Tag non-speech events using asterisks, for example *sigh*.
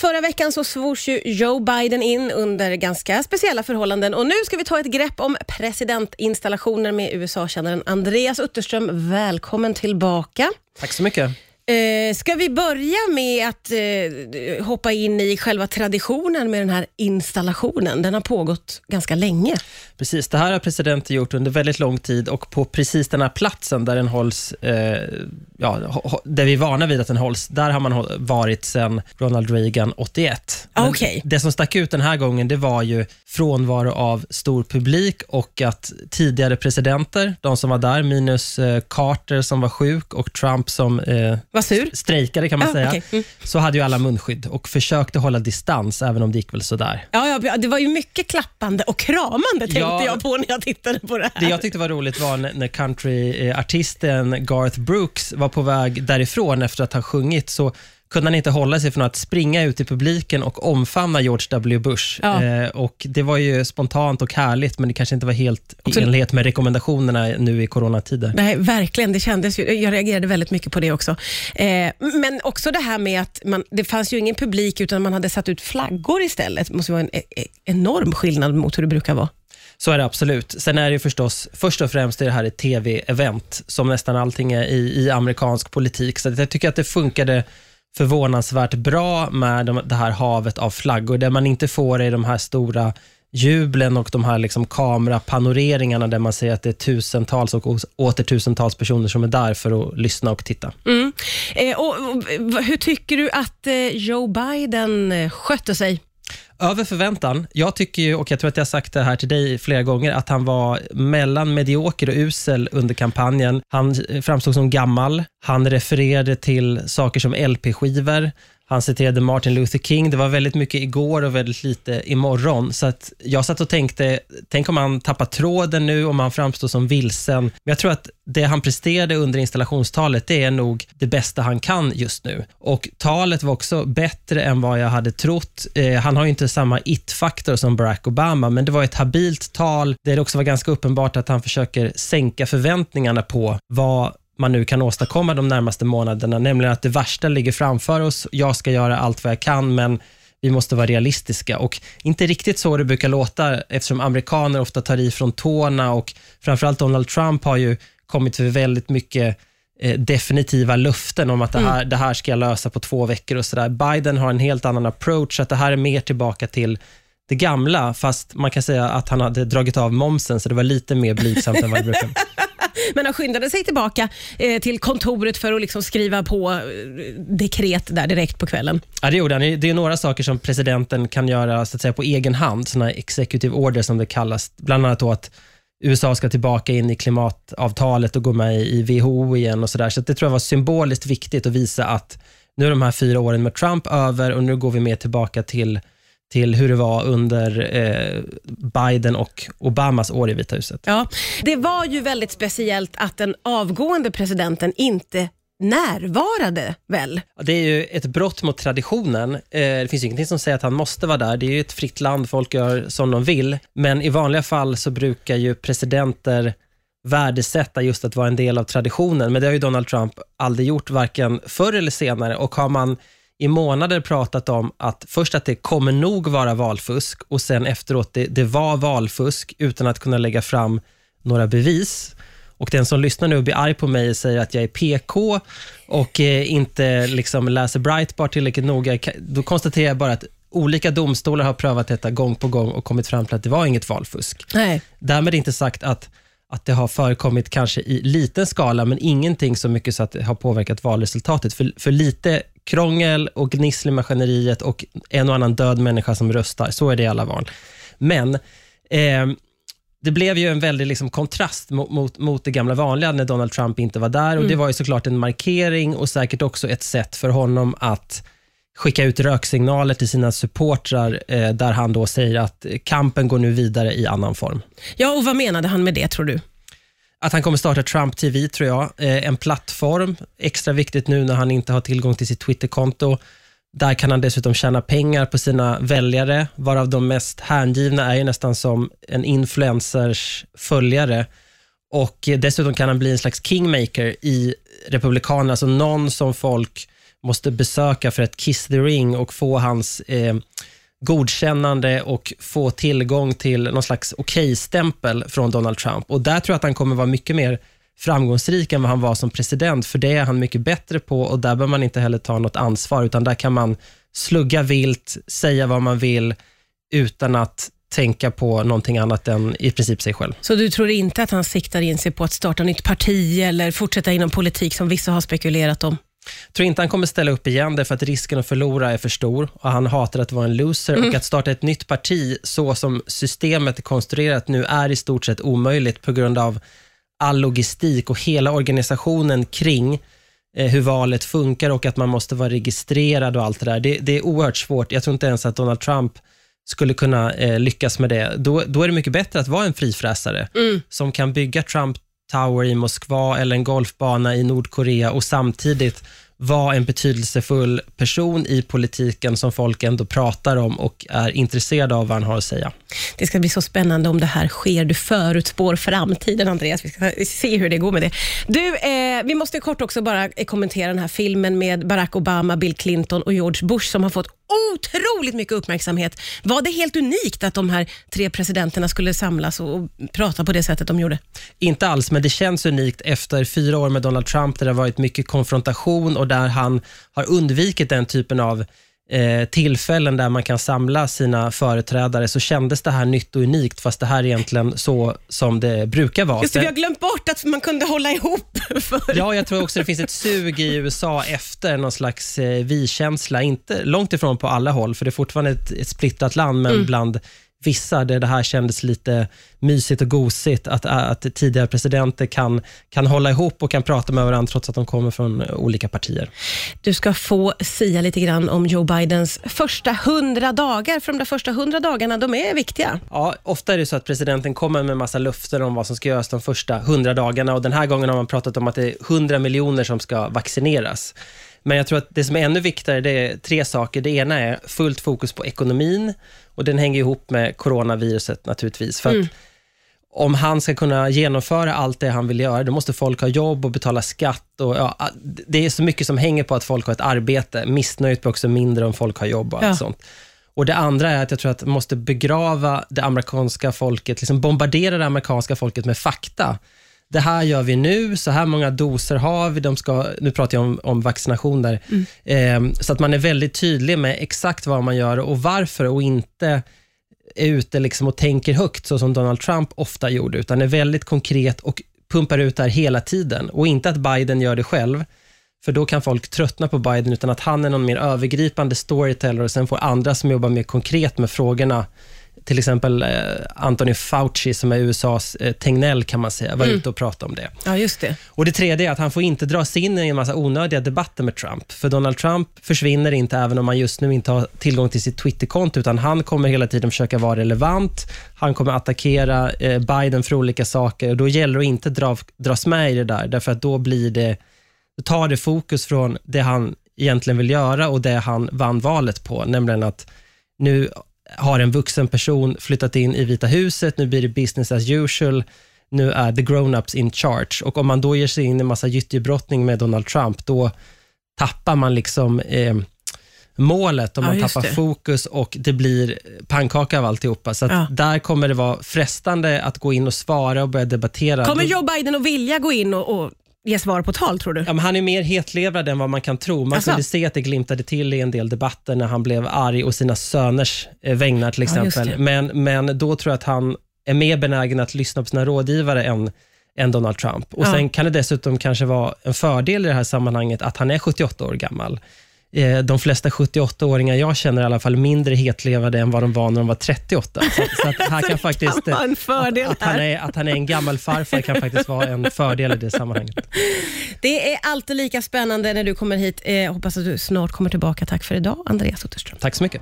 förra veckan så svors ju Joe Biden in under ganska speciella förhållanden och nu ska vi ta ett grepp om presidentinstallationer med USA-kännaren Andreas Utterström. Välkommen tillbaka. Tack så mycket. Eh, ska vi börja med att eh, hoppa in i själva traditionen med den här installationen? Den har pågått ganska länge. Precis, det här har presidenten gjort under väldigt lång tid och på precis den här platsen där den hålls, eh, ja, där vi är vana vid att den hålls, där har man varit sedan Ronald Reagan 81. Men okay. Det som stack ut den här gången, det var ju frånvaro av stor publik och att tidigare presidenter, de som var där, minus eh, Carter som var sjuk och Trump som eh, var sur. strejkade kan man ah, säga, okay. mm. så hade ju alla munskydd och försökte hålla distans, även om det gick väl sådär. Ja, ja, det var ju mycket klappande och kramande tänkte ja, jag på när jag tittade på det här. Det jag tyckte var roligt var när countryartisten Garth Brooks var på väg därifrån efter att ha sjungit, så kunde han inte hålla sig från att springa ut i publiken och omfamna George W. Bush. Ja. Eh, och Det var ju spontant och härligt, men det kanske inte var helt i enlighet med rekommendationerna nu i coronatider. Nej, verkligen. Det kändes ju, jag reagerade väldigt mycket på det också. Eh, men också det här med att man, det fanns ju ingen publik, utan man hade satt ut flaggor istället. Det måste vara en e-, e-, enorm skillnad mot hur det brukar vara. Så är det absolut. Sen är det förstås, först och främst är det här ett tv-event, som nästan allting är i, i amerikansk politik. Så jag tycker att det funkade förvånansvärt bra med de, det här havet av flaggor. Det man inte får är de här stora jublen och de här liksom kamerapanoreringarna där man ser att det är tusentals och åter tusentals personer som är där för att lyssna och titta. Mm. Eh, och, och, hur tycker du att eh, Joe Biden eh, skötte sig? Över förväntan. Jag tycker ju, och jag tror att jag har sagt det här till dig flera gånger, att han var mellan medioker och usel under kampanjen. Han framstod som gammal. Han refererade till saker som LP-skivor. Han citerade Martin Luther King. Det var väldigt mycket igår och väldigt lite imorgon. Så att jag satt och tänkte, tänk om han tappar tråden nu, om han framstår som vilsen. Men jag tror att det han presterade under installationstalet, det är nog det bästa han kan just nu. Och talet var också bättre än vad jag hade trott. Eh, han har ju inte samma it-faktor som Barack Obama, men det var ett habilt tal där det också var ganska uppenbart att han försöker sänka förväntningarna på vad man nu kan åstadkomma de närmaste månaderna, nämligen att det värsta ligger framför oss. Jag ska göra allt vad jag kan, men vi måste vara realistiska. Och inte riktigt så det brukar låta, eftersom amerikaner ofta tar i från tårna och framförallt Donald Trump har ju kommit för väldigt mycket eh, definitiva luften om att det här, mm. det här ska jag lösa på två veckor och sådär. Biden har en helt annan approach, att det här är mer tillbaka till det gamla, fast man kan säga att han hade dragit av momsen, så det var lite mer blygsamt än vad det brukar *laughs* Men han skyndade sig tillbaka eh, till kontoret för att liksom skriva på eh, dekret där direkt på kvällen. Ja, det gjorde han. Det är några saker som presidenten kan göra så att säga, på egen hand, såna executive order som det kallas. Bland annat då att USA ska tillbaka in i klimatavtalet och gå med i WHO igen och sådär. Så det tror jag var symboliskt viktigt att visa att nu är de här fyra åren med Trump över och nu går vi mer tillbaka till till hur det var under eh, Biden och Obamas år i Vita huset. Ja, det var ju väldigt speciellt att den avgående presidenten inte närvarade väl? Det är ju ett brott mot traditionen. Eh, det finns ingenting som säger att han måste vara där. Det är ju ett fritt land, folk gör som de vill. Men i vanliga fall så brukar ju presidenter värdesätta just att vara en del av traditionen. Men det har ju Donald Trump aldrig gjort, varken förr eller senare. Och har man i månader pratat om att först att det kommer nog vara valfusk och sen efteråt det, det var valfusk utan att kunna lägga fram några bevis. Och den som lyssnar nu och blir arg på mig och säger att jag är PK och eh, inte liksom läser Breitbart tillräckligt noga, då konstaterar jag bara att olika domstolar har prövat detta gång på gång och kommit fram till att det var inget valfusk. Nej. Därmed inte sagt att att det har förekommit kanske i liten skala, men ingenting så mycket så att det har påverkat valresultatet. För, för lite krångel och gnissel i maskineriet och en och annan död människa som röstar. Så är det i alla val. Men eh, det blev ju en väldig liksom, kontrast mot, mot, mot, det gamla vanliga när Donald Trump inte var där. Och Det mm. var ju såklart en markering och säkert också ett sätt för honom att skicka ut röksignaler till sina supportrar eh, där han då säger att kampen går nu vidare i annan form. Ja, och vad menade han med det tror du? Att han kommer starta Trump TV, tror jag. Eh, en plattform, extra viktigt nu när han inte har tillgång till sitt Twitterkonto. Där kan han dessutom tjäna pengar på sina väljare, varav de mest hängivna är ju nästan som en influencers följare. Och Dessutom kan han bli en slags kingmaker i Republikanerna, alltså någon som folk måste besöka för att kiss the ring och få hans eh, godkännande och få tillgång till någon slags okej-stämpel från Donald Trump. Och Där tror jag att han kommer vara mycket mer framgångsrik än vad han var som president, för det är han mycket bättre på och där behöver man inte heller ta något ansvar, utan där kan man slugga vilt, säga vad man vill, utan att tänka på någonting annat än i princip sig själv. Så du tror inte att han siktar in sig på att starta nytt parti eller fortsätta inom politik som vissa har spekulerat om? Tror inte han kommer ställa upp igen, därför att risken att förlora är för stor och han hatar att vara en loser. Mm. Och Att starta ett nytt parti, så som systemet är konstruerat nu, är i stort sett omöjligt på grund av all logistik och hela organisationen kring eh, hur valet funkar och att man måste vara registrerad och allt det där. Det, det är oerhört svårt. Jag tror inte ens att Donald Trump skulle kunna eh, lyckas med det. Då, då är det mycket bättre att vara en frifräsare mm. som kan bygga Trump Tower i Moskva eller en golfbana i Nordkorea och samtidigt vara en betydelsefull person i politiken som folk ändå pratar om och är intresserade av vad han har att säga. Det ska bli så spännande om det här sker. Du förutspår framtiden, Andreas. Vi ska se hur det går med det. Du, eh, vi måste kort också bara kommentera den här filmen med Barack Obama, Bill Clinton och George Bush som har fått otroligt mycket uppmärksamhet. Var det helt unikt att de här tre presidenterna skulle samlas och prata på det sättet de gjorde? Inte alls, men det känns unikt efter fyra år med Donald Trump där det har varit mycket konfrontation och där han har undvikit den typen av eh, tillfällen där man kan samla sina företrädare så kändes det här nytt och unikt, fast det här är egentligen så som det brukar vara. Just det, vi har glömt bort att man kunde hålla ihop. *laughs* För. Ja, jag tror också det finns ett sug i USA efter någon slags eh, vi-känsla. Inte långt ifrån på alla håll, för det är fortfarande ett, ett splittrat land, men mm. bland vissa där det här kändes lite mysigt och gosigt, att, att tidigare presidenter kan, kan hålla ihop och kan prata med varandra trots att de kommer från olika partier. Du ska få sia lite grann om Joe Bidens första hundra dagar, för de där första hundra dagarna, de är viktiga. Ja, ofta är det så att presidenten kommer med massa löften om vad som ska göras de första hundra dagarna och den här gången har man pratat om att det är hundra miljoner som ska vaccineras. Men jag tror att det som är ännu viktigare, det är tre saker. Det ena är fullt fokus på ekonomin och den hänger ihop med coronaviruset naturligtvis. För mm. om han ska kunna genomföra allt det han vill göra, då måste folk ha jobb och betala skatt. Och, ja, det är så mycket som hänger på att folk har ett arbete. Missnöjet blir också mindre om folk har jobb och allt ja. sånt. Och Det andra är att jag tror att man måste begrava det amerikanska folket, liksom bombardera det amerikanska folket med fakta det här gör vi nu, så här många doser har vi. De ska, nu pratar jag om, om vaccinationer. Mm. Eh, så att man är väldigt tydlig med exakt vad man gör och varför och inte är ute liksom och tänker högt, så som Donald Trump ofta gjorde, utan är väldigt konkret och pumpar ut det här hela tiden. Och inte att Biden gör det själv, för då kan folk tröttna på Biden, utan att han är någon mer övergripande storyteller och sen får andra som jobbar mer konkret med frågorna till exempel eh, Anthony Fauci, som är USAs eh, Tegnell, kan man säga, var mm. ute och pratade om det. Ja, just det. Och Det tredje är att han får inte dras in i en massa onödiga debatter med Trump. För Donald Trump försvinner inte, även om han just nu inte har tillgång till sitt Twitterkonto, utan han kommer hela tiden försöka vara relevant. Han kommer attackera eh, Biden för olika saker. Och då gäller det att inte dra, dras med i det där, därför att då blir det, tar det fokus från det han egentligen vill göra och det han vann valet på, nämligen att nu har en vuxen person flyttat in i Vita huset, nu blir det business as usual, nu är the grown-ups in charge. Och om man då ger sig in i en massa gyttjebrottning med Donald Trump, då tappar man liksom eh, målet och man ja, tappar det. fokus och det blir pannkaka av alltihopa. Så ja. där kommer det vara frestande att gå in och svara och börja debattera. Kommer Joe Biden att vilja gå in och, och ge svar på tal tror du? Ja, men han är mer hetlevrad än vad man kan tro. Man alltså. kunde se att det glimtade till i en del debatter när han blev arg och sina söners eh, vägnar till exempel. Ja, men, men då tror jag att han är mer benägen att lyssna på sina rådgivare än, än Donald Trump. Och ja. Sen kan det dessutom kanske vara en fördel i det här sammanhanget att han är 78 år gammal. Eh, de flesta 78-åringar jag känner i alla fall mindre hetlevade än vad de var när de var 38. Så, så att här *laughs* kan faktiskt, kan en fördel att, att, han är, att han är en gammal farfar kan faktiskt vara en fördel i det sammanhanget. Det är alltid lika spännande när du kommer hit. Eh, hoppas att du snart kommer tillbaka. Tack för idag, Andreas Utterström. Tack så mycket.